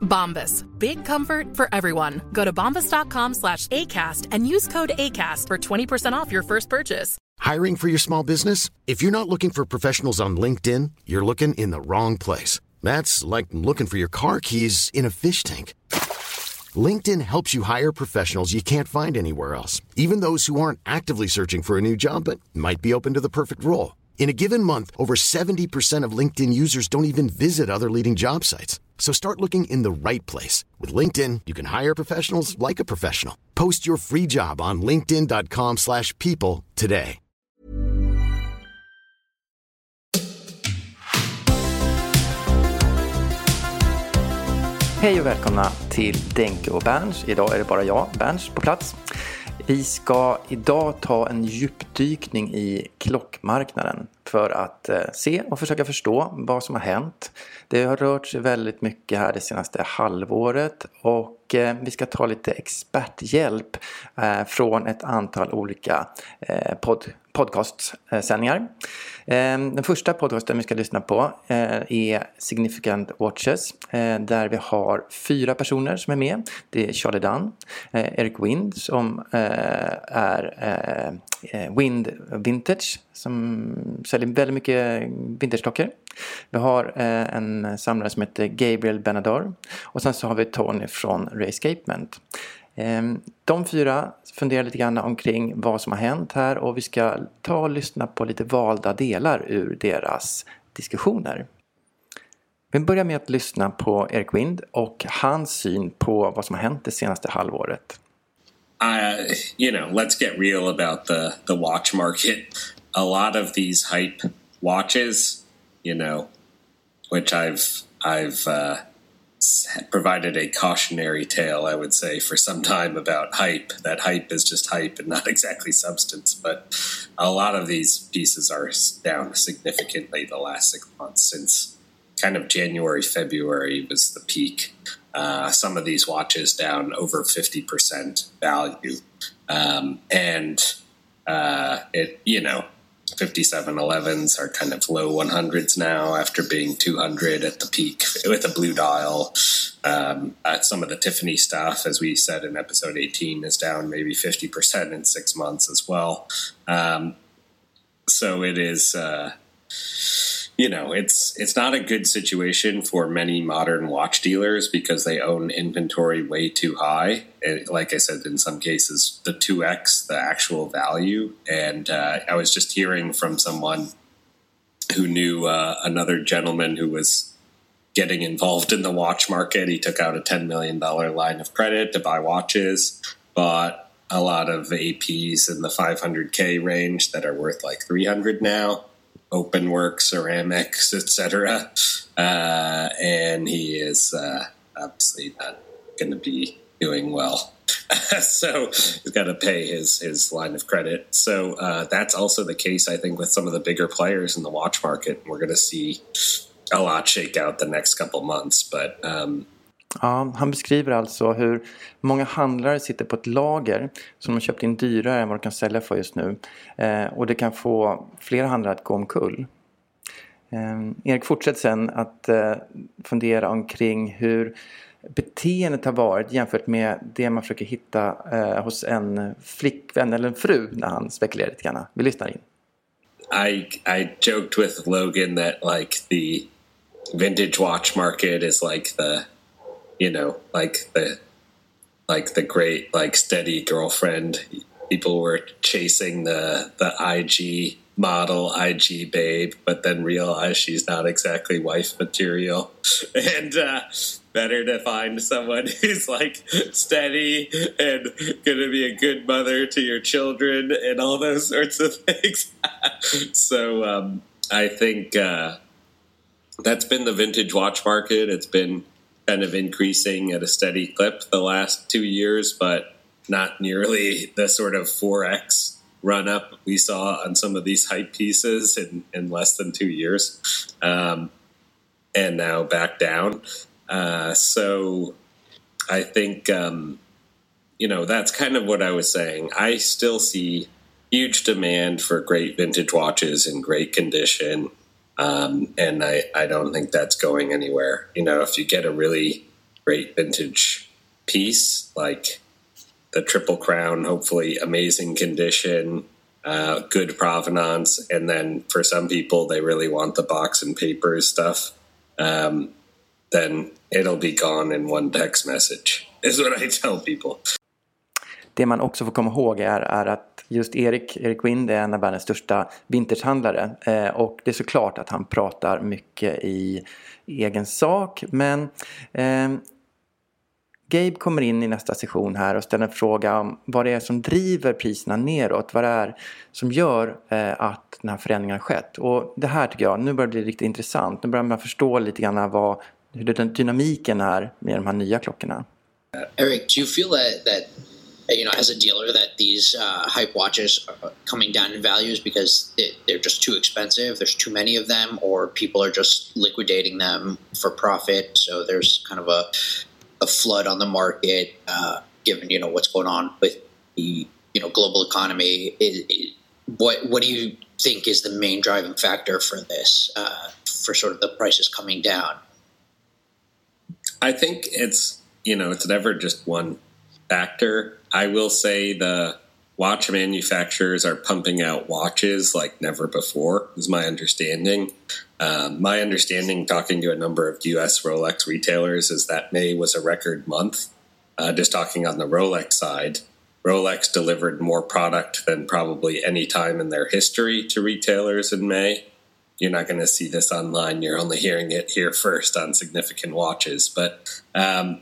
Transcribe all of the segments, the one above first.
Bombas. Big comfort for everyone. Go to bombas.com slash ACAST and use code ACAST for 20% off your first purchase. Hiring for your small business? If you're not looking for professionals on LinkedIn, you're looking in the wrong place. That's like looking for your car keys in a fish tank. LinkedIn helps you hire professionals you can't find anywhere else, even those who aren't actively searching for a new job but might be open to the perfect role. In a given month, over 70% of LinkedIn users don't even visit other leading job sites. So start looking in the right place. With LinkedIn, you can hire professionals like a professional. Post your free job on linkedin.com slash people today. Hej och välkomna till Denke och Berns. Idag är det bara jag, Berns, på plats. Vi ska idag ta en djupdykning i klockmarknaden för att eh, se och försöka förstå vad som har hänt. Det har rört sig väldigt mycket här det senaste halvåret och Eh, vi ska ta lite experthjälp eh, från ett antal olika eh, pod podcastsändningar. Ehm, den första podcasten vi ska lyssna på är Significant Watches där vi har fyra personer som är med. Det är Charlie Dunn, Eric Wind som är Wind Vintage som säljer väldigt mycket vintageklockor. Vi har eh, en samlare som heter Gabriel Benador och sen så har vi Tony från Rayscapement. Eh, de fyra funderar lite grann omkring vad som har hänt här och vi ska ta och lyssna på lite valda delar ur deras diskussioner. Vi börjar med att lyssna på Eric Wind och hans syn på vad som har hänt det senaste halvåret. Uh, you know, let's get real about the, the watch market. a lot of these hype watches, you know, which I've I've uh, provided a cautionary tale, I would say, for some time about hype. That hype is just hype and not exactly substance. But a lot of these pieces are down significantly the last six months since kind of January, February was the peak. Uh, some of these watches down over 50% value. Um, and uh, it, you know, 5711s are kind of low 100s now after being 200 at the peak with a blue dial. Um, some of the Tiffany stuff, as we said in episode 18, is down maybe 50% in six months as well. Um, so it is. Uh, you know, it's it's not a good situation for many modern watch dealers because they own inventory way too high. Like I said, in some cases, the two x the actual value. And uh, I was just hearing from someone who knew uh, another gentleman who was getting involved in the watch market. He took out a ten million dollar line of credit to buy watches, bought a lot of APs in the 500k range that are worth like 300 now open work, ceramics, etc. Uh, and he is uh, obviously not going to be doing well. so he's got to pay his his line of credit. So uh, that's also the case, I think, with some of the bigger players in the watch market. We're going to see a lot shake out the next couple months, but um, Ja, han beskriver alltså hur många handlare sitter på ett lager som de köpt in dyrare än vad de kan sälja för just nu. Eh, och det kan få flera handlare att gå omkull. Eh, Erik fortsätter sen att eh, fundera omkring hur beteendet har varit jämfört med det man försöker hitta eh, hos en flickvän eller en fru när han spekulerar lite grann. Vi lyssnar in. I, I joked with Logan that like the vintage watch market is like the you know, like the like the great like steady girlfriend people were chasing the the IG model, IG babe, but then realize she's not exactly wife material, and uh, better to find someone who's like steady and gonna be a good mother to your children and all those sorts of things. so um, I think uh, that's been the vintage watch market. It's been kind of increasing at a steady clip the last two years, but not nearly the sort of 4x run up we saw on some of these hype pieces in, in less than two years. Um, and now back down. Uh, so I think, um, you know, that's kind of what I was saying. I still see huge demand for great vintage watches in great condition. Um, and I, I don't think that's going anywhere. You know, if you get a really great vintage piece, like the Triple Crown, hopefully amazing condition, uh, good provenance, and then for some people they really want the box and papers stuff. Um, then it'll be gone in one text message. Is what I tell people. Det man också får komma ihåg är, är att just Erik, Erik Wind är en av världens största vintagehandlare. Eh, och det är såklart att han pratar mycket i egen sak. Men eh, Gabe kommer in i nästa session här och ställer en fråga om vad det är som driver priserna neråt. Vad det är som gör eh, att den här förändringen har skett. Och det här tycker jag, nu börjar det bli riktigt intressant. Nu börjar man förstå lite grann vad, hur den dynamiken är med de här nya klockorna. Eric, do you feel that, that you know, as a dealer, that these uh, hype watches are coming down in values because they're just too expensive. There's too many of them, or people are just liquidating them for profit. So there's kind of a a flood on the market, uh, given you know what's going on with the you know global economy. It, it, what what do you think is the main driving factor for this, uh, for sort of the prices coming down? I think it's you know it's never just one factor. I will say the watch manufacturers are pumping out watches like never before, is my understanding. Um, my understanding, talking to a number of US Rolex retailers, is that May was a record month. Uh, just talking on the Rolex side, Rolex delivered more product than probably any time in their history to retailers in May. You're not going to see this online. You're only hearing it here first on significant watches. But um,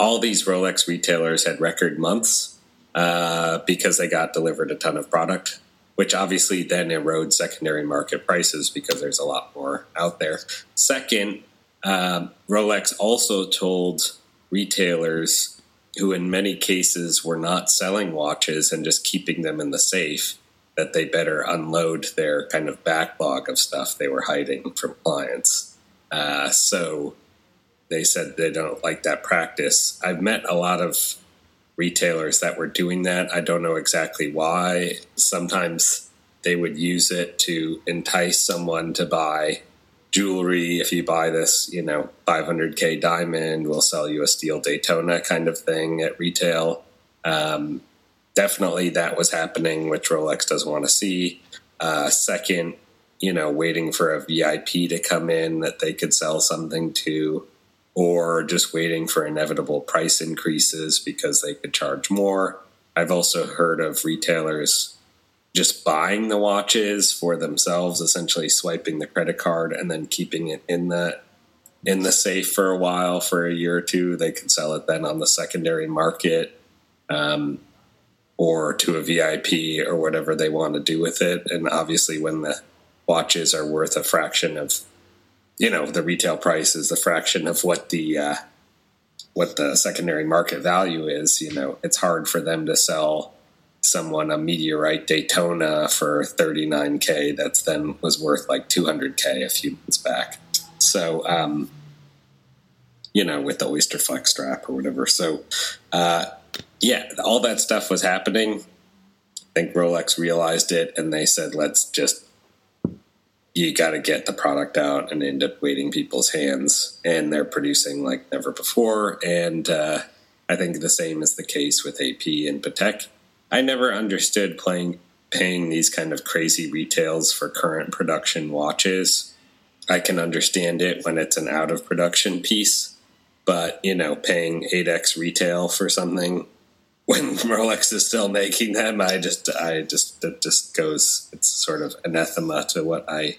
all these Rolex retailers had record months uh, because they got delivered a ton of product, which obviously then erodes secondary market prices because there's a lot more out there. Second, um, Rolex also told retailers who, in many cases, were not selling watches and just keeping them in the safe that they better unload their kind of backlog of stuff they were hiding from clients. Uh, so they said they don't like that practice. I've met a lot of retailers that were doing that. I don't know exactly why. Sometimes they would use it to entice someone to buy jewelry. If you buy this, you know, 500K diamond, we'll sell you a steel Daytona kind of thing at retail. Um, definitely that was happening, which Rolex doesn't want to see. Uh, second, you know, waiting for a VIP to come in that they could sell something to or just waiting for inevitable price increases because they could charge more. I've also heard of retailers just buying the watches for themselves, essentially swiping the credit card and then keeping it in the in the safe for a while for a year or two. They could sell it then on the secondary market um, or to a VIP or whatever they want to do with it. And obviously, when the watches are worth a fraction of you know the retail price is a fraction of what the uh, what the secondary market value is. You know, it's hard for them to sell someone a meteorite Daytona for 39k that's then was worth like 200k a few months back. So, um, you know, with the Oyster Flex strap or whatever. So, uh, yeah, all that stuff was happening. I think Rolex realized it and they said, let's just you got to get the product out and end up waiting people's hands and they're producing like never before and uh, i think the same is the case with ap and patek. I never understood playing paying these kind of crazy retails for current production watches. I can understand it when it's an out of production piece but you know paying 8x retail for something when Rolex is still making them, I just, I just, it just goes, it's sort of anathema to what I,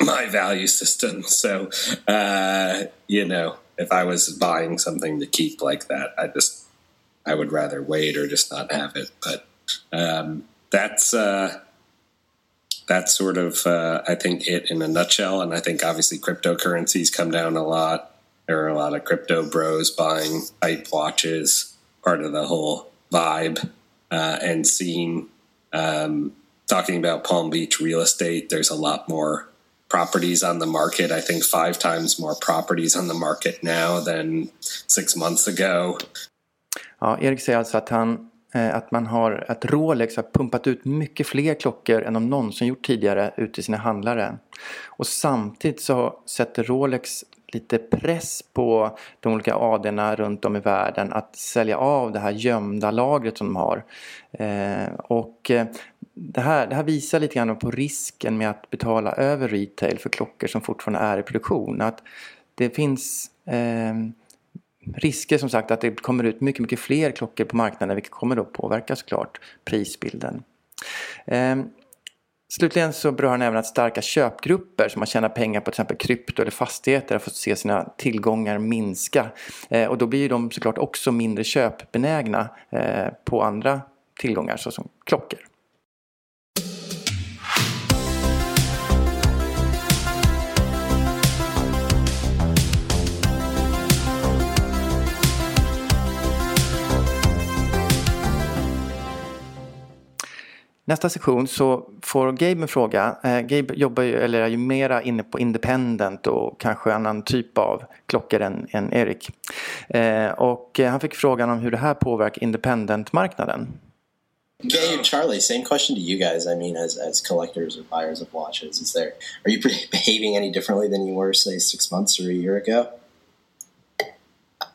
my value system. So, uh, you know, if I was buying something to keep like that, I just, I would rather wait or just not have it. But um, that's, uh, that's sort of, uh, I think, it in a nutshell. And I think obviously cryptocurrencies come down a lot. There are a lot of crypto bros buying hype watches part of the whole vibe uh, and scene. Um, talking about Palm Beach real estate, there's a lot more properties on the market. I think five times more properties on the market now than six months ago. Ja, Erik säger alltså att, han, eh, att man har, att Rolex har pumpat ut mycket fler klockor än de någonsin gjort tidigare ut till sina handlare. Och samtidigt så sätter Rolex lite press på de olika AD'na runt om i världen att sälja av det här gömda lagret som de har. Eh, och eh, det här, det här visar lite grann på risken med att betala över retail för klockor som fortfarande är i produktion. Att det finns eh, risker som sagt att det kommer ut mycket, mycket fler klockor på marknaden vilket kommer då påverka såklart prisbilden. Eh, Slutligen så berör han även att starka köpgrupper som har tjänat pengar på till exempel krypto eller fastigheter har fått se sina tillgångar minska. Eh, och då blir ju de såklart också mindre köpbenägna eh, på andra tillgångar såsom klockor. Nästa sektion så får Gabe en fråga. Eh, Gabe jobbar ju, eller är ju mera inne på independent och kanske annan typ av klockor än, än Erik. Eh, och han fick frågan om hur det här påverkar independent-marknaden. Gabe, Charlie, same question to you guys. I mean, as, as collectors or buyers of watches, is there are you behaving any differently than you were, say, six months or a year ago?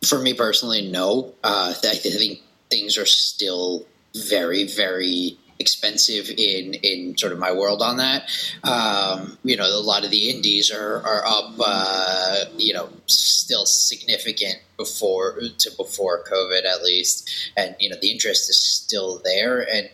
For me personally, no. Uh, I think things are still very, very expensive in in sort of my world on that. Um, you know, a lot of the indies are are up. Uh, you know, still significant before to before COVID at least, and you know the interest is still there, and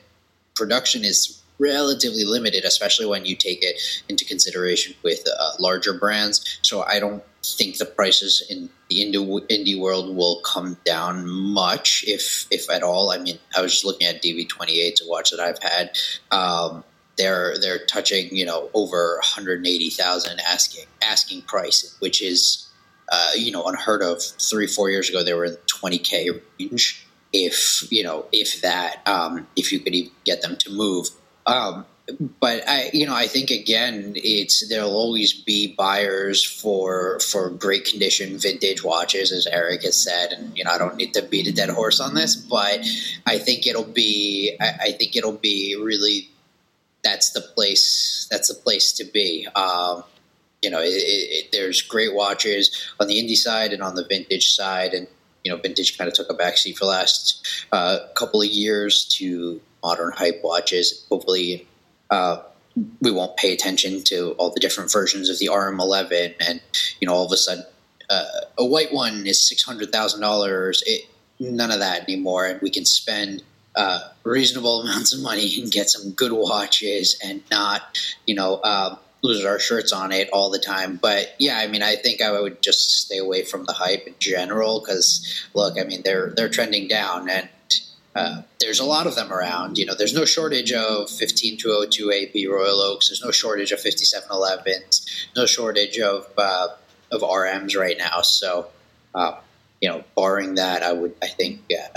production is relatively limited, especially when you take it into consideration with uh, larger brands. So I don't think the prices in the indie, indie world will come down much, if if at all. I mean, I was just looking at DV28 to watch that I've had. Um, they're they're touching you know over 180,000 asking asking price, which is uh, you know unheard of. Three four years ago, they were in the 20k range. If you know if that, um, if you could even get them to move. Um, but I, you know, I think again, it's there'll always be buyers for for great condition vintage watches, as Eric has said, and you know, I don't need to beat a dead horse on this, but I think it'll be, I, I think it'll be really, that's the place, that's the place to be. Um, you know, it, it, there's great watches on the indie side and on the vintage side, and you know, vintage kind of took a backseat for the last uh, couple of years to modern hype watches. Hopefully uh, we won't pay attention to all the different versions of the RM11, and you know, all of a sudden, uh, a white one is six hundred thousand dollars. None of that anymore, and we can spend uh, reasonable amounts of money and get some good watches, and not, you know, uh, lose our shirts on it all the time. But yeah, I mean, I think I would just stay away from the hype in general because look, I mean, they're they're trending down, and uh, there's a lot of them around. You know, there's no shortage of 15202 AP Royal Oaks. There's no shortage of 5711s. No shortage of uh, of RMs right now. So, uh, you know, barring that, I would I think yeah,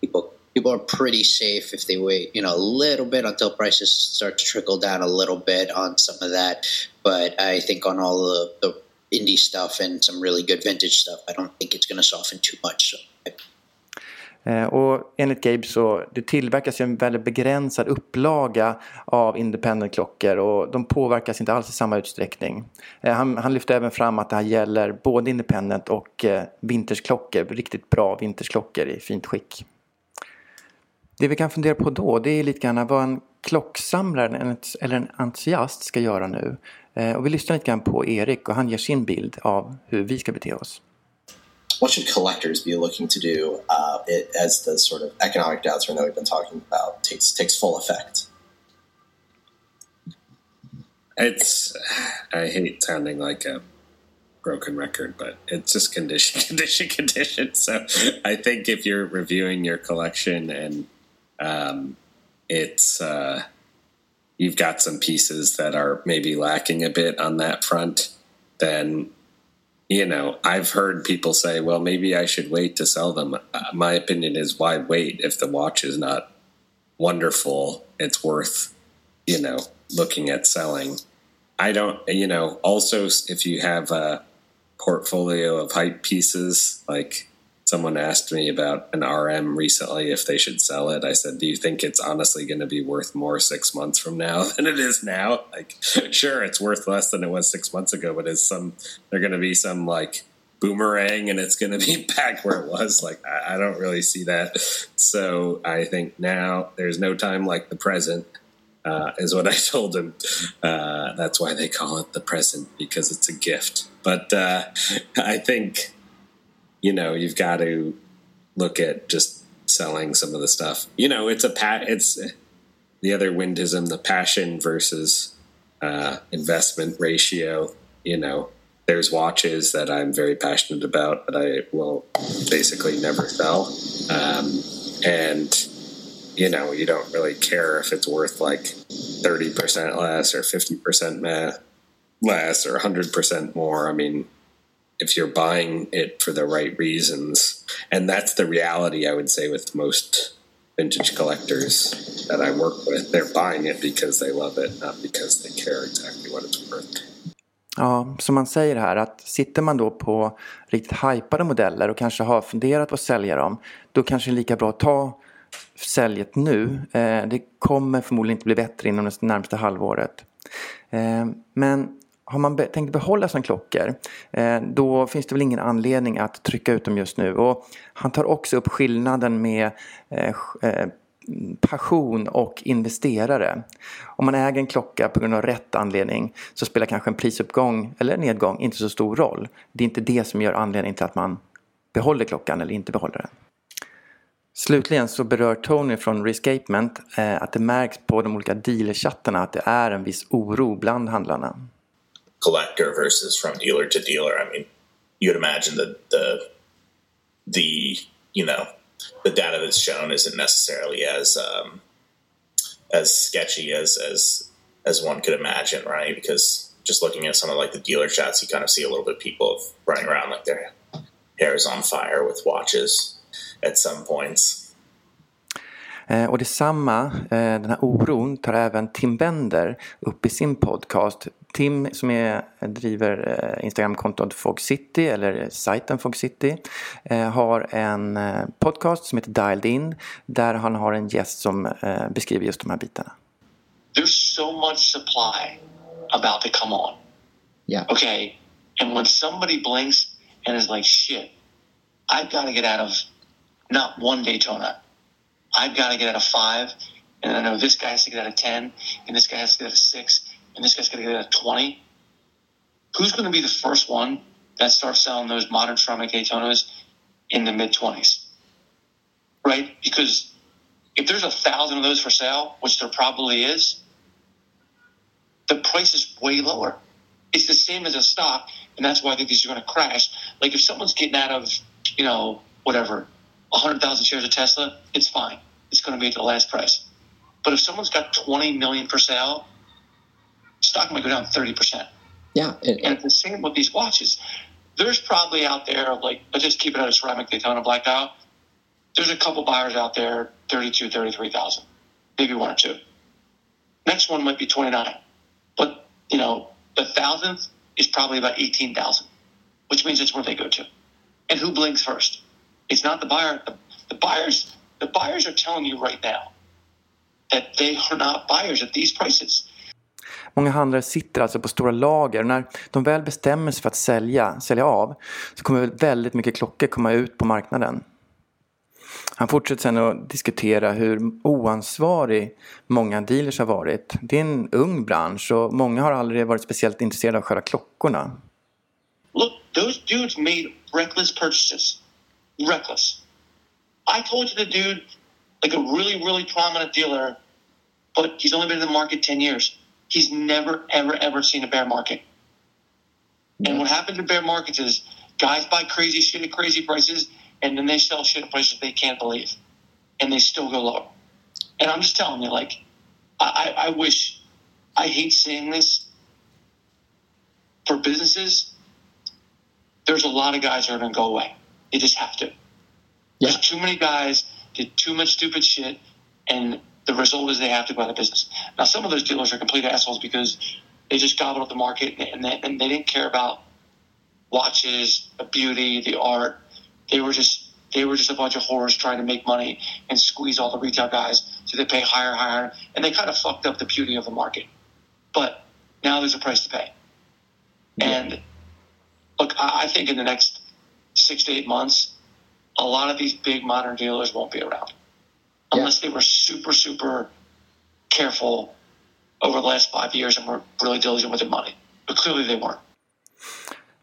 people people are pretty safe if they wait you know a little bit until prices start to trickle down a little bit on some of that. But I think on all the, the indie stuff and some really good vintage stuff, I don't think it's going to soften too much. So Eh, och enligt Gabe så det tillverkas ju en väldigt begränsad upplaga av independent-klockor och de påverkas inte alls i samma utsträckning. Eh, han, han lyfter även fram att det här gäller både independent och eh, vintersklockor, riktigt bra vintersklockor i fint skick. Det vi kan fundera på då det är lite grann vad en klocksamlare eller en entusiast ska göra nu. Och vi lyssnar lite grann på Erik och han ger sin bild av hur vi ska bete oss. What should collectors be looking to do uh, it, as the sort of economic downturn that we've been talking about takes takes full effect? It's I hate sounding like a broken record, but it's just condition, condition, condition. So I think if you're reviewing your collection and um, it's uh, you've got some pieces that are maybe lacking a bit on that front, then you know I've heard people say, "Well, maybe I should wait to sell them." Uh, my opinion is, why wait if the watch is not wonderful? It's worth you know looking at selling. I don't, you know, also if you have a portfolio of hype pieces, like someone asked me about an RM recently if they should sell it. I said, Do you think it's honestly going to be worth more six months from now than it is now? Like, sure, it's worth less than it was six months ago, but is some, they're going to be some like, boomerang and it's going to be back where it was. Like, I, I don't really see that. So I think now there's no time like the present uh, is what I told him. Uh, that's why they call it the present because it's a gift. But uh, I think, you know, you've got to look at just selling some of the stuff. You know, it's a pat. It's the other windism, the passion versus uh, investment ratio. You know, there's watches that I'm very passionate about that I will basically never sell, um, and you know, you don't really care if it's worth like 30% less or 50% less or 100% more. I mean, if you're buying it for the right reasons, and that's the reality, I would say, with most vintage collectors that I work with, they're buying it because they love it, not because they care exactly what it's worth. Ja, som man säger här att sitter man då på riktigt hypade modeller och kanske har funderat på att sälja dem, då kanske det är lika bra att ta säljet nu. Eh, det kommer förmodligen inte bli bättre inom det närmaste halvåret. Eh, men har man tänkt behålla sina klockor eh, då finns det väl ingen anledning att trycka ut dem just nu. Och han tar också upp skillnaden med eh, eh, passion och investerare. Om man äger en klocka på grund av rätt anledning så spelar kanske en prisuppgång eller nedgång inte så stor roll. Det är inte det som gör anledningen till att man behåller klockan eller inte behåller den. Slutligen så berör Tony från Rescapement eh, att det märks på de olika dealerchattarna att det är en viss oro bland handlarna. Collector versus from dealer to dealer. I mean, you'd imagine that the the you know the data that's shown isn't necessarily as um, as sketchy as as as one could imagine, right? Because just looking at some of like the dealer chats, you kind of see a little bit of people running around like their hair is on fire with watches at some points. Eh, och detsamma, eh, den här oron, tar även Tim Bender upp i sin podcast. Tim som är, driver eh, Instagramkontot Fog City eller sajten Fog City har en podcast som heter Dialed In där han har en gäst som beskriver just de här bitarna. There's so much supply about to come on. Yeah. Okay. And when somebody blinks and is like shit, I've got to get out of not one Daytona. I've got to get out of five, and I know this guy has to get out of ten, and this guy has to get out of six, and this guy's going to get out of twenty. Who's going to be the first one that starts selling those modern ceramic Daytonas in the mid twenties? Right? Because if there's a thousand of those for sale, which there probably is, the price is way lower. It's the same as a stock, and that's why I think these are going to crash. Like if someone's getting out of, you know, whatever, 100,000 shares of Tesla, it's fine. It's going to be at the last price. But if someone's got 20 million for sale, stock might go down 30%. Yeah. It, and the same with these watches. There's probably out there, like, let's just keep it at a ceramic Daytona Black Dial. There's a couple buyers out there, 32, 33,000, maybe one or two. Next one might be 29. But, you know, the thousandth is probably about 18,000, which means it's where they go to. And who blinks first? It's not the buyer. The, the buyers, the buyers are telling you right now that they are not buyers at these prices. Många handlare sitter alltså på stora lager och när de väl bestämmer sig för att sälja, sälja av så kommer väldigt mycket klockor komma ut på marknaden. Han fortsätter sen att diskutera hur oansvarig många dealers har varit. Det är en ung bransch och många har aldrig varit speciellt intresserade av själva klockorna. Look, those dudes made reckless purchases. Reckless. I told you the dude, like a really, really prominent dealer, but he's only been in the market 10 years. He's never, ever, ever seen a bear market. And what happens in bear markets is guys buy crazy shit at crazy prices, and then they sell shit at prices they can't believe, and they still go lower. And I'm just telling you, like, I, I, I wish, I hate seeing this for businesses. There's a lot of guys that are going to go away. They just have to. There's too many guys did too much stupid shit, and the result is they have to go out of business. Now, some of those dealers are complete assholes because they just gobbled up the market and they, and they didn't care about watches, the beauty, the art. They were just they were just a bunch of whores trying to make money and squeeze all the retail guys so they pay higher, higher, and they kind of fucked up the beauty of the market. But now there's a price to pay. And look, I, I think in the next six to eight months, a lot of these big modern dealers won't be around unless they were super, super careful over the last five years and were really diligent with their money. But clearly they weren't.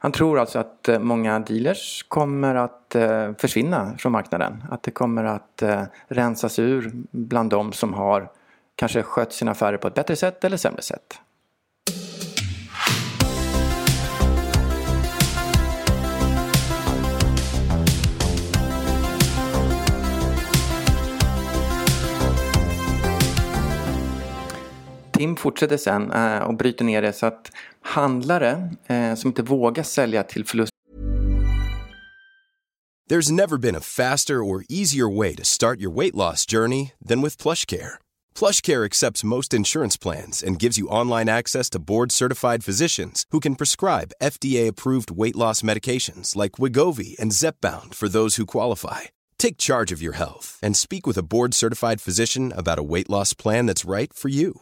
Han tror alltså att eh, många dealers kommer att eh, försvinna från marknaden. Att det kommer att eh, rensas ur bland de som har kanske skött sina affärer på ett bättre sätt eller sämre sätt. Tim fortsätter sen eh, och bryter ner det så att handlare eh, som inte vågar sälja till förlust There's never been a faster or easier way to start your weight loss journey than with PlushCare. PlushCare accepts most insurance plans and gives you online access to board-certified physicians who can prescribe FDA-approved weight loss medications like Wigovi and Zepbound for those who qualify. Take charge of your health and speak with a board-certified physician about a weight loss plan that's right for you.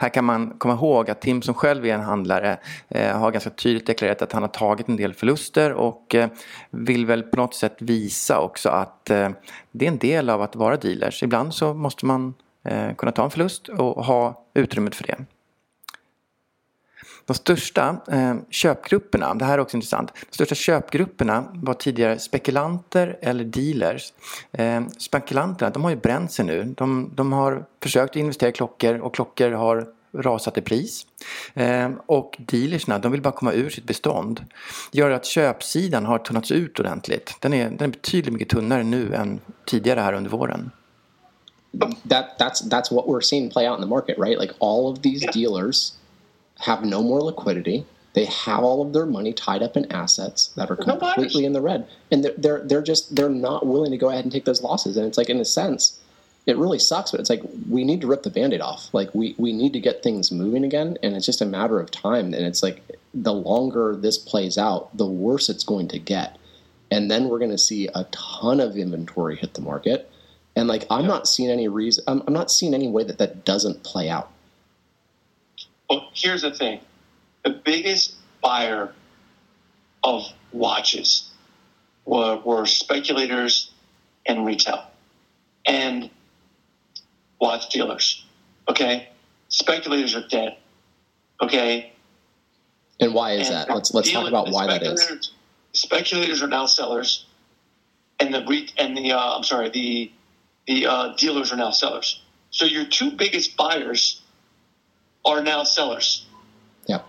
Här kan man komma ihåg att Tim som själv är en handlare eh, har ganska tydligt deklarerat att han har tagit en del förluster och eh, vill väl på något sätt visa också att eh, det är en del av att vara dealers. Ibland så måste man eh, kunna ta en förlust och ha utrymmet för det. De största eh, köpgrupperna, det här är också intressant, de största köpgrupperna var tidigare spekulanter eller dealers. Eh, spekulanterna, de har ju bränt sig nu. De, de har försökt investera i klockor och klockor har rasat i pris. Eh, och dealersna, de vill bara komma ur sitt bestånd. Det gör att köpsidan har tunnats ut ordentligt. Den är, den är betydligt mycket tunnare nu än tidigare här under våren. That, that's, that's what we're seeing play out in the market, right? Like all of these dealers have no more liquidity. They have all of their money tied up in assets that are completely in the red, and they're, they're they're just they're not willing to go ahead and take those losses. And it's like in a sense, it really sucks, but it's like we need to rip the band-aid off. Like we we need to get things moving again, and it's just a matter of time. And it's like the longer this plays out, the worse it's going to get. And then we're going to see a ton of inventory hit the market. And like I'm not seeing any reason. I'm, I'm not seeing any way that that doesn't play out. Well, here's the thing the biggest buyer of watches were, were speculators and retail and watch dealers. Okay? Speculators are dead. Okay? And why is And that? Let's let's talk about why that is. speculators- Speculators are now sellers, and the re- and the uh, I'm sorry the the uh, dealers are now sellers. So your two biggest buyers are now sellers. Yeah.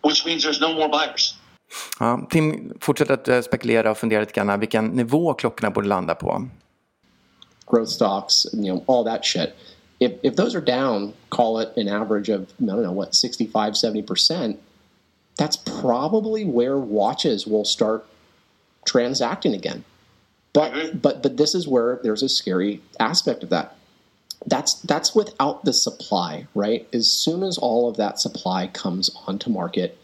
Which means there's no more buyers. Ja, Tim fortsätter att eh, spekulera och fundera lite grann vilken nivå klockorna borde landa på. growth stocks, you know, all that shit. If, if those are down, call it an average of, I don't know, what, 65, 70%, that's probably where watches will start transacting again. But but but this is where there's a scary aspect of that. That's that's without the supply, right? As soon as all of that supply comes onto market,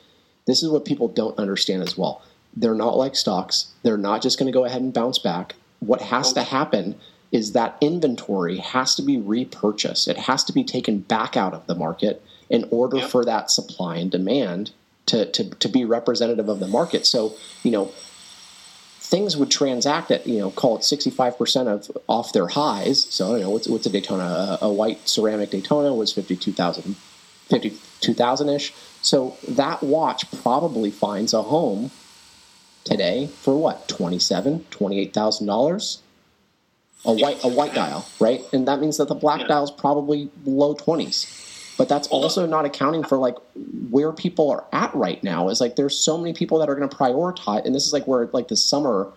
this is what people don't understand as well. They're not like stocks. They're not just going to go ahead and bounce back. What has to happen is that inventory has to be repurchased. It has to be taken back out of the market in order yep. for that supply and demand to, to, to be representative of the market. So, you know, things would transact at, you know, call it 65% of off their highs. So, you know, what's, what's a Daytona? A, a white ceramic Daytona was 52,000, 52,000 ish. So that watch probably finds a home today for what, 27, $28,000? A white, a white dial, right? And that means that the black dial is probably low 20s but that's also not accounting for like where people are at right now is like there's so many people that are going to prioritize and this is like where like this summer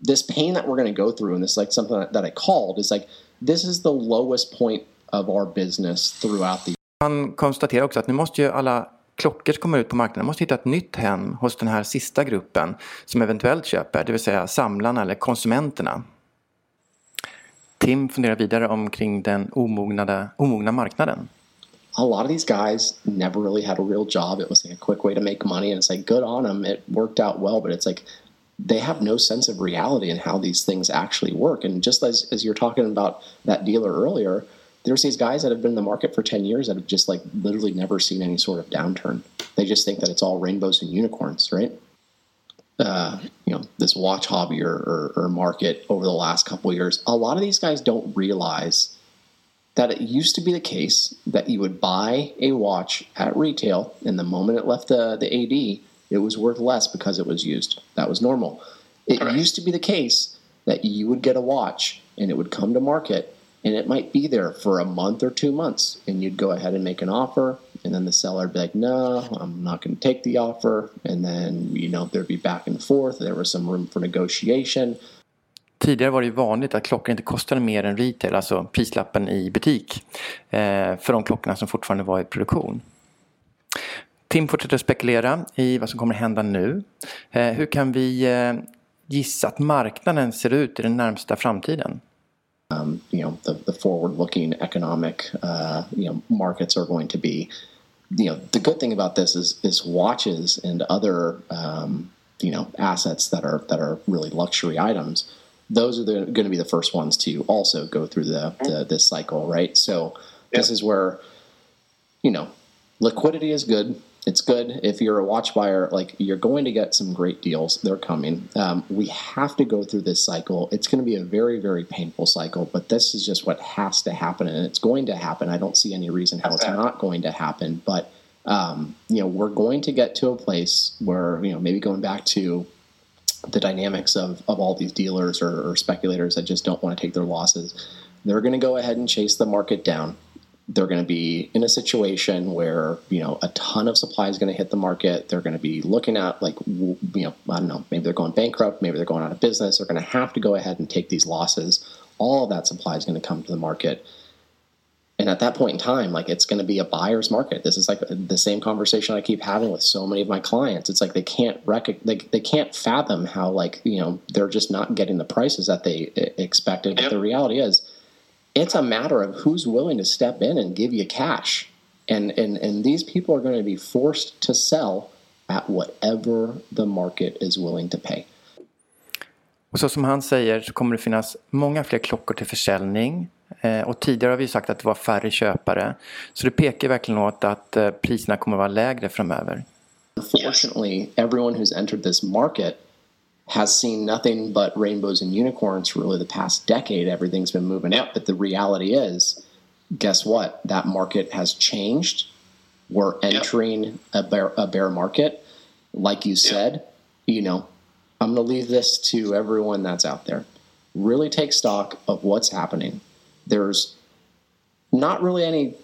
this pain that we're going to go through and this is like something that, that i called is like this is the lowest point of our business throughout the Han konstaterar också att nu måste ju alla klockor som kommer ut på marknaden måste hitta ett nytt hem hos den här sista gruppen som eventuellt köper, det vill säga samlarna eller konsumenterna. Tim funderar vidare omkring den omognade, omogna marknaden. A lot of these guys never really had a real job. It was like a quick way to make money, and it's like good on them. It worked out well, but it's like they have no sense of reality and how these things actually work. And just as as you're talking about that dealer earlier, there's these guys that have been in the market for 10 years that have just like literally never seen any sort of downturn. They just think that it's all rainbows and unicorns, right? Uh, you know, this watch hobby or, or, or market over the last couple years, a lot of these guys don't realize that it used to be the case that you would buy a watch at retail, and the moment it left the, the AD, it was worth less because it was used. That was normal. It Correct. used to be the case that you would get a watch and it would come to market and it might be there for a month or two months and you'd go ahead and make an offer and then the seller would be like no i'm not going to take the offer and then you know there'd be back and forth there was some room for negotiation Tidigare var det ju vanligt att klockor inte kostade mer än retail, alltså prislappen i butik, eh, för de klockorna som fortfarande var i produktion. Tim fortsätter spekulera i vad som kommer att hända nu. Eh, hur kan vi eh, gissa att marknaden ser ut i den närmsta framtiden? Um, you know, the, the forward-looking economic uh, you know, markets are going to be you know the good thing about this is is watches and other um, you know assets that are that are really luxury items those are going to be the first ones to also go through the, the this cycle, right? So this is where you know liquidity is good. It's good if you're a watch buyer. Like you're going to get some great deals. They're coming. Um, we have to go through this cycle. It's going to be a very very painful cycle, but this is just what has to happen, and it's going to happen. I don't see any reason how it's not going to happen, but. Um, you know, we're going to get to a place where, you know, maybe going back to the dynamics of, of all these dealers or, or speculators that just don't want to take their losses. They're going to go ahead and chase the market down. They're going to be in a situation where you know a ton of supply is going to hit the market. They're going to be looking at like you know I don't know maybe they're going bankrupt, maybe they're going out of business. They're going to have to go ahead and take these losses. All of that supply is going to come to the market and at that point in time like it's going to be a buyer's market. This is like the same conversation i keep having with so many of my clients. It's like they can't rec- they, they can't fathom how like you know they're just not getting the prices that they expected. But the reality is it's a matter of who's willing to step in and give you cash. And and and these people are going to be forced to sell at whatever the market is willing to pay. Och så som han säger så kommer det finnas många fler klockor till försäljning. Eh, och tidigare har vi sagt att det var färre köpare. Så det pekar verkligen åt att eh, priserna kommer att vara lägre framöver. Unfortunately, everyone who's entered this market has seen nothing but rainbows and unicorns for really the past decade. Everything's been moving up, but the reality is, guess what? That market has changed. We're entering yep. a, bear, a bear market. Like you said, yep. you know, I'm going to leave this to everyone that's out there. Really take stock of what's happening there's not really any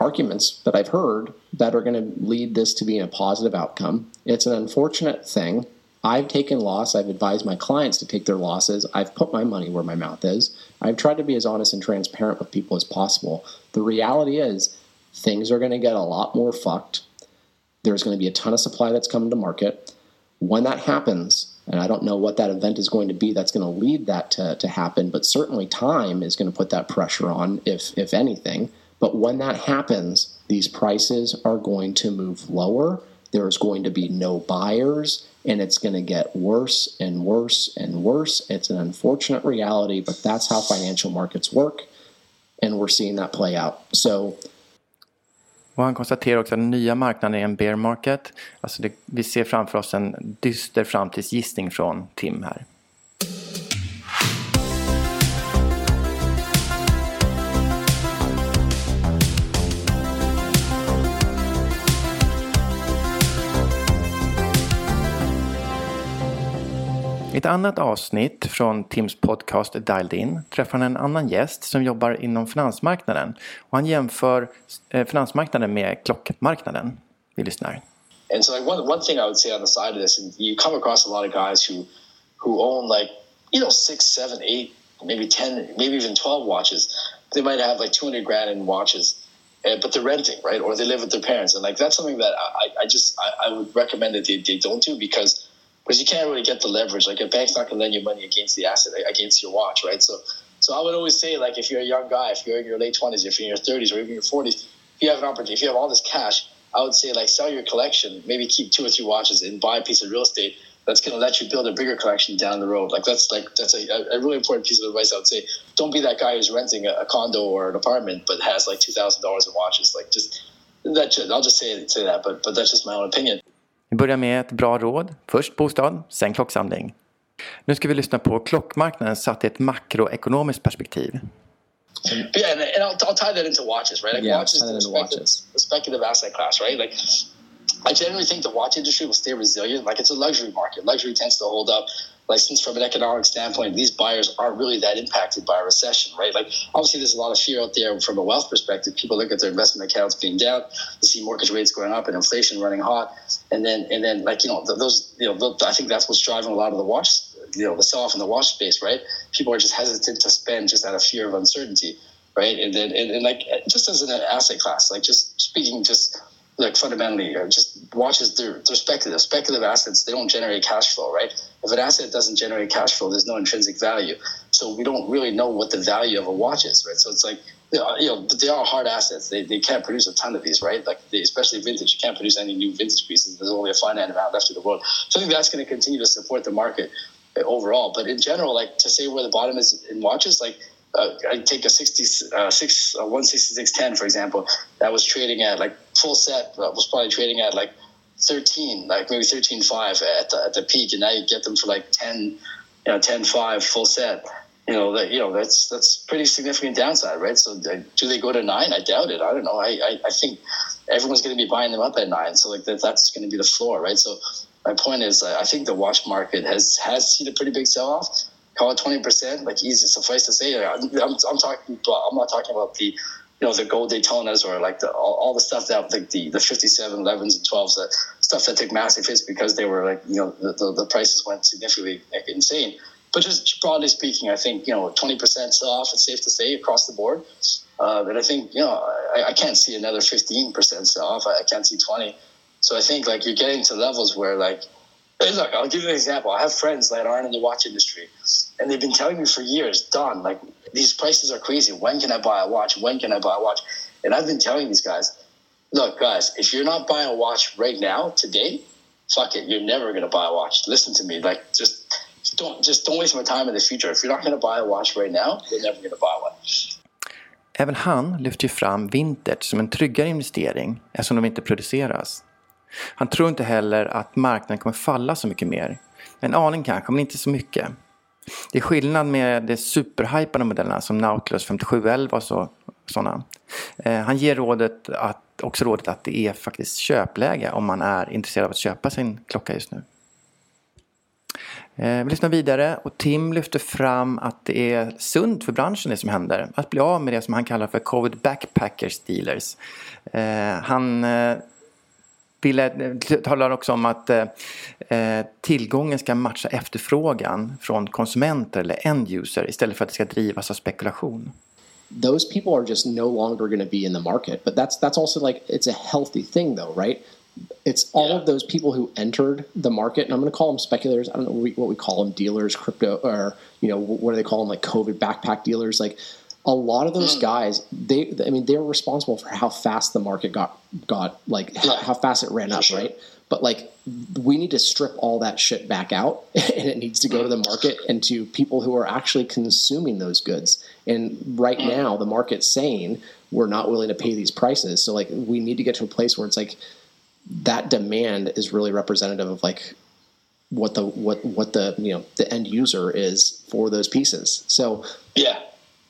arguments that I've heard that are going to lead this to being a positive outcome. It's an unfortunate thing. I've taken loss. I've advised my clients to take their losses. I've put my money where my mouth is. I've tried to be as honest and transparent with people as possible. The reality is, things are going to get a lot more fucked. There's going to be a ton of supply that's coming to market. When that happens, And I don't know what that event is going to be that's going to lead that to, to happen, but certainly time is going to put that pressure on, if, if anything. But when that happens, these prices are going to move lower. There's going to be no buyers, and it's going to get worse and worse and worse. It's an unfortunate reality, but that's how financial markets work, and we're seeing that play out. So Och han konstaterar också att den nya marknaden är en bear market. Alltså det, vi ser framför oss en dyster framtidsgissning från Tim här. I ett annat avsnitt från Tims podcast Dialed In träffar han en annan gäst som jobbar inom finansmarknaden. Och han jämför eh, finansmarknaden med klockmarknaden. Vi lyssnar. And so like one, one thing I would say on the side of this, and you come across a lot of guys who who own like, you know, six, seven, eight, maybe 10, maybe even 12 watches. They might have like 200 grand in watches. Eh, but they're renting, right? Or they live with their parents. And like that's something that I, I just I, I would recommend that they, they don't do because because you can't really get the leverage. Like a bank's not going to lend you money against the asset against your watch, right? So, so I would always say, like, if you're a young guy, if you're in your late twenties, if you're in your thirties, or even your forties, if you have an opportunity, if you have all this cash, I would say, like, sell your collection, maybe keep two or three watches, and buy a piece of real estate that's going to let you build a bigger collection down the road. Like that's like that's a, a really important piece of advice. I would say, don't be that guy who's renting a, a condo or an apartment but has like two thousand dollars in watches. Like just that. I'll just say say that, but but that's just my own opinion. Vi börjar med ett bra råd. Först bostad, sen klocksamling. Nu ska vi lyssna på klockmarknaden satt i ett makroekonomiskt perspektiv. Yeah, and, and I'll, I'll, tie that into watches, right? Like yeah, watches, the into speculative, watches. the speculative asset class, right? Like, I generally think the watch industry will stay resilient. Like, it's a luxury market. Luxury tends to hold up. Like, since from an economic standpoint, these buyers aren't really that impacted by a recession, right? Like, obviously, there's a lot of fear out there from a wealth perspective. People look at their investment accounts being down, they see mortgage rates going up and inflation running hot, and then and then like you know those you know I think that's what's driving a lot of the watch you know the sell off in the watch space, right? People are just hesitant to spend just out of fear of uncertainty, right? And then and, and like just as an asset class, like just speaking just like fundamentally or just watches they're, they're speculative speculative assets they don't generate cash flow right? If an asset doesn't generate cash flow there's no intrinsic value. So we don't really know what the value of a watch is right? So it's like you know they are hard assets. They, they can't produce a ton of these right? Like they, especially vintage you can't produce any new vintage pieces. There's only a finite amount left in the world. So i think that's going to continue to support the market uh, overall. But in general like to say where the bottom is in watches like uh, I take a 60, uh, six, uh, 166.10, for example, that was trading at like full set, uh, was probably trading at like 13, like maybe 13.5 at the, at the peak. And now you get them for like 10, you know, 10.5 full set. You know, that, you know, that's, that's pretty significant downside, right? So uh, do they go to nine? I doubt it. I don't know. I, I, I think everyone's going to be buying them up at nine. So like that, that's going to be the floor, right? So my point is, I think the watch market has, has seen a pretty big sell off call it twenty percent. Like easy suffice to say, I'm, I'm, I'm. I'm not talking about the, you know, the gold Daytonas or like the all, all the stuff that like the the 57, 11s, and 12s, that stuff that took massive hits because they were like you know the, the, the prices went significantly like, insane. But just broadly speaking, I think you know twenty percent sell off. It's safe to say across the board. Uh, but I think you know I, I can't see another fifteen percent sell off. I, I can't see twenty. So I think like you're getting to levels where like Look, I'll give you an example. I have friends that aren't in the watch industry, and they've been telling me for years, Don, like these prices are crazy. When can I buy a watch? When can I buy a watch? And I've been telling these guys, look, guys, if you're not buying a watch right now, today, fuck it, you're never gonna buy a watch. Listen to me, like just don't just don't waste my time in the future. If you're not gonna buy a watch right now, you're never gonna buy one. Även han lyfter fram vintage som en tryggare investering eftersom de inte produceras. Han tror inte heller att marknaden kommer falla så mycket mer. En aning kanske, men inte så mycket. Det är skillnad med de superhypade modellerna som Nautilus 5711 och så, sådana. Eh, han ger rådet att, också rådet att det är faktiskt köpläge om man är intresserad av att köpa sin klocka just nu. Eh, vi lyssnar vidare och Tim lyfter fram att det är sunt för branschen det som händer. Att bli av med det som han kallar för covid backpackers dealers. Eh, han eh, ville, eh, talar också om att eh, eh, tillgången ska matcha efterfrågan från konsumenter eller end user istället för att det ska drivas av spekulation. Those people are just no longer going to be in the market, but that's that's also like it's a healthy thing though, right? it's all of those people who entered the market, and I'm going to call them speculators. I don't know what we, what we call them, dealers, crypto, or you know, what do they call them, like COVID backpack dealers? Like a lot of those mm. guys, they, I mean, they're responsible for how fast the market got got like how fast it ran up, right? But like, we need to strip all that shit back out, and it needs to go to the mm. market and to people who are actually consuming those goods. And right mm. now, the market's saying we're not willing to pay these prices. So like, we need to get to a place where it's like that demand is really representative of like what the what what the you know the end user is for those pieces. So yeah,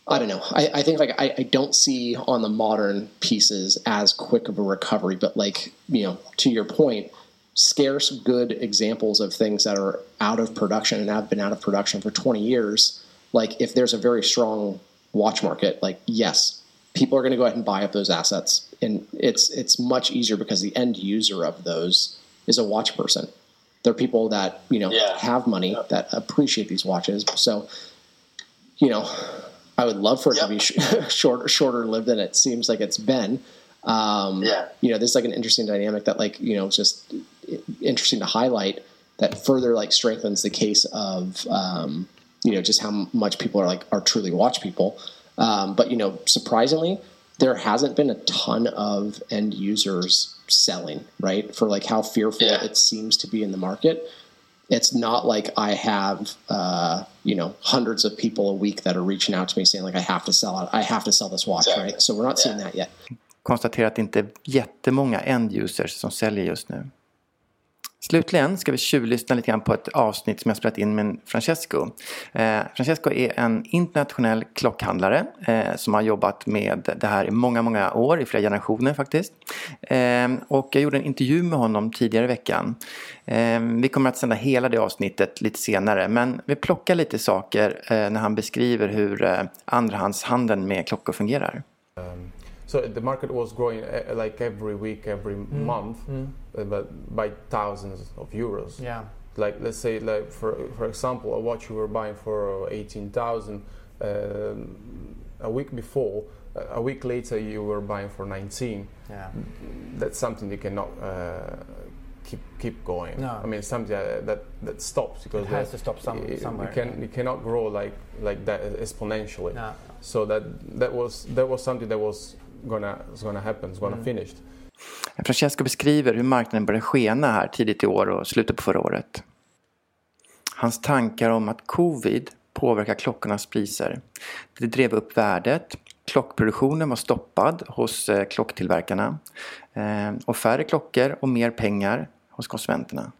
I don't know. I, I think like I, I don't see on the modern pieces as quick of a recovery, but like you know to your point, scarce good examples of things that are out of production and have been out of production for 20 years. Like if there's a very strong watch market, like yes, people are going to go ahead and buy up those assets, and it's it's much easier because the end user of those is a watch person. They're people that you know Yeah. have money that appreciate these watches. So, you know, I would love for it to be sh- shorter shorter lived than it seems like it's been. Um, Yeah. You know, there's like an interesting dynamic that like you know it's just interesting to highlight that further like strengthens the case of um, you know just how much people are like are truly watch people. Um, but you know, surprisingly, there hasn't been a ton of end users selling right for like how fearful it seems to be in the market. It's not like I have uh, you know hundreds of people a week that are reaching out to me saying like I have to sell it, I have to sell this watch, right? So we're not seeing that yet. konstaterar att det inte är jättemånga end users som säljer just nu. Slutligen ska vi tjuvlyssna lite grann på ett avsnitt som jag spelat in med Francesco. Eh, Francesco är en internationell klockhandlare eh, som har jobbat med det här i många, många år, i flera generationer faktiskt. Eh, och jag gjorde en intervju med honom tidigare i veckan. Eh, vi kommer att sända hela det avsnittet lite senare, men vi plockar lite saker eh, när han beskriver hur eh, andrahandshandeln med klockor fungerar. Ehm, So the market was growing uh, like every week, every Mm. month, Mm. uh, but by thousands of euros. Yeah. Like let's say, like for for example, a watch you were buying for eighteen thousand um, a week before, uh, a week later you were buying for nineteen. Yeah. That's something you cannot. Uh, Keep, keep going. No. I mean something that that, that stops because It has to stop some- you- somewhere, You can you cannot grow like like that exponentially. No. So that that was that was something that was gonna was gonna happen. It's gonna Mm. finish. Francesco beskriver hur marknaden började skena här tidigt i år och slutet på förra året. Hans tankar om att covid påverkar klockornas priser. Det drev upp värdet. Klockproduktionen var stoppad hos eh, klocktillverkarna. Eh, och färre klockor och mer pengar hos konsumenterna.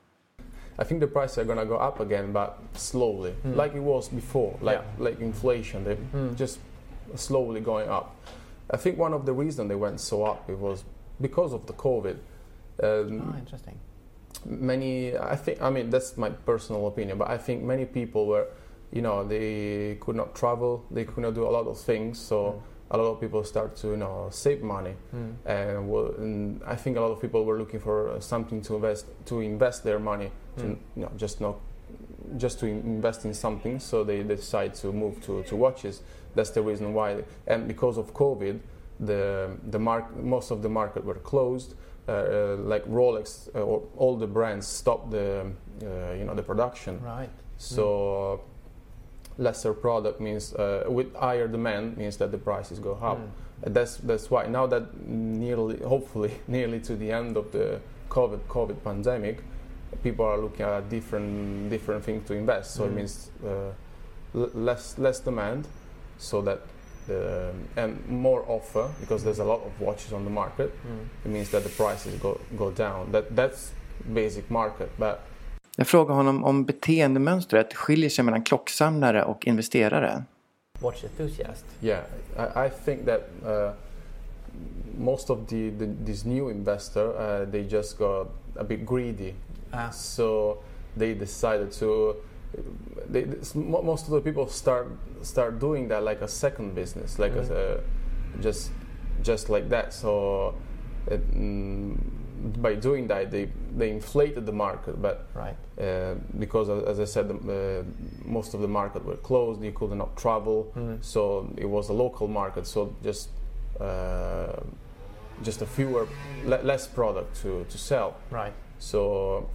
I think the prices are gonna go up again, but slowly, Mm. like it was before, like Yeah. like inflation. They Mm. just slowly going up. I think one of the reasons they went so up it was because of the COVID. Um, Oh, interesting. many i think i mean that's my personal opinion but i think many people were you know they could not travel they could not do a lot of things so a lot of people start to you know save money Mm. and, well, and i think a lot of people were looking for something to invest to invest their money to Mm. you know just not just to invest in something so they decide to move to, to watches that's the reason why. And because of covid the the mark most of the market were closed. Uh, uh, like Rolex uh, or all the brands stopped the uh, you know the production. Right. so lesser product means uh, with higher demand means that the prices go up. Mm. And that's that's why. Now that nearly hopefully nearly to the end of the covid covid pandemic people are looking at different different things to invest. So it Mm. means uh, l- less less demand so that the, and more offer because there's a lot of watches on the market Mm. it means that the prices go go down that that's basic market but Jag frågar honom om beteendemönstret skiljer sig mellan klocksamlare och investerare. Watch enthusiast. Yeah, I, I think that uh, most of the, the these new investor uh, they just got a bit greedy, Ah. so they decided to. They, mo- most of the people start start doing that like a second business, like as Mm. a, just just like that. So it, mm, by doing that, they they inflated the market, but Right. uh, because uh, as I said, the, uh, most of the market were closed. You could not travel, Mm. so it was a local market. So just uh, just a fewer le- less product to, to sell. Right. So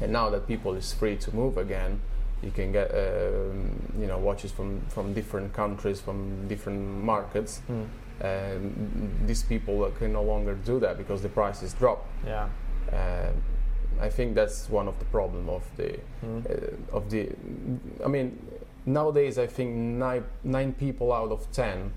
and now that people is free to move again, you can get um, you know watches from from different countries from different markets. Mm. And these people can no longer do that because the prices drop. Yeah. Uh, I think that's one of the problem of the Mm. uh, of the. I mean, nowadays I think nine nine people out of ten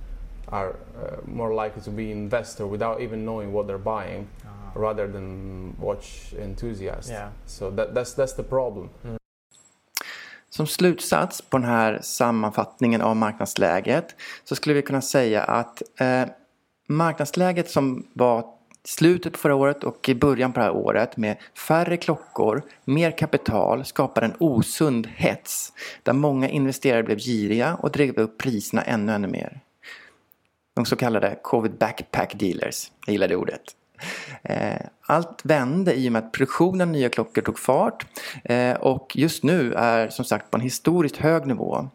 are uh, more likely to be investor without even knowing what they're buying, rather than watch enthusiasts. Yeah. So that, that's that's the problem. Som slutsats på den här sammanfattningen av marknadsläget så skulle vi kunna säga att eh, marknadsläget som var slutet på förra året och i början på det här året med färre klockor, mer kapital skapar en osund hets där många investerare blev giriga och drev upp priserna ännu, ännu mer. De så kallade covid backpack dealers, jag gillar det ordet. Eh, allt vände i och med att produktionen av nya klockor tog fart eh, och just nu är som sagt på en historiskt hög nivå.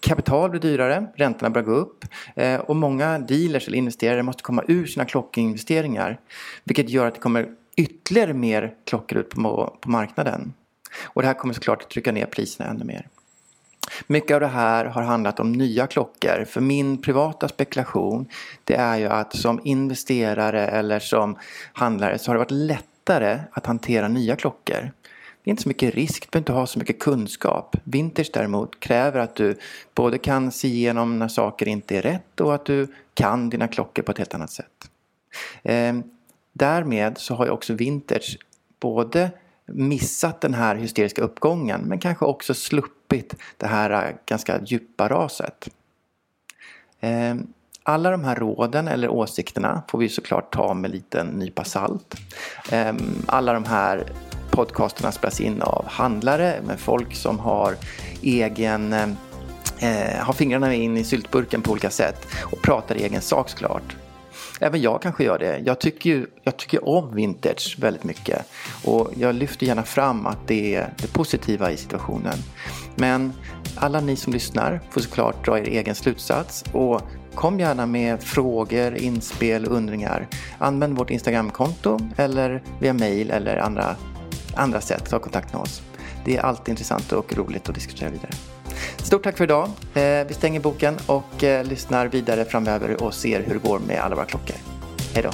Kapital blir dyrare, räntorna börjar gå upp eh, och många dealers eller investerare måste komma ur sina klockinvesteringar vilket gör att det kommer ytterligare mer klockor ut på, på marknaden. Och det här kommer såklart att trycka ner priserna ännu mer. Mycket av det här har handlat om nya klockor. För min privata spekulation det är ju att som investerare eller som handlare så har det varit lättare att hantera nya klockor. Det är inte så mycket risk, du behöver inte ha så mycket kunskap. Vintage däremot kräver att du både kan se igenom när saker inte är rätt och att du kan dina klockor på ett helt annat sätt. Eh, därmed så har ju också vintage både missat den här hysteriska uppgången men kanske också sluppit det här äh, ganska djupa raset. Ehm, alla de här råden eller åsikterna får vi såklart ta med en liten nypa salt. Ehm, alla de här podcasterna spelas in av handlare med folk som har egen eh, eh, har fingrarna in i syltburken på olika sätt och pratar i egen sak såklart. Även jag kanske gör det. Jag tycker ju jag tycker om vintage väldigt mycket. Och jag lyfter gärna fram att det är det positiva i situationen. Men alla ni som lyssnar får såklart dra er egen slutsats. Och kom gärna med frågor, inspel, undringar. Använd vårt Instagramkonto eller via mail eller andra, andra sätt ta kontakt med oss. Det är alltid intressant och roligt att diskutera vidare. Stort tack för idag. Eh, vi stänger boken och eh, lyssnar vidare framöver och ser hur det går med alla våra klockor. Hej då!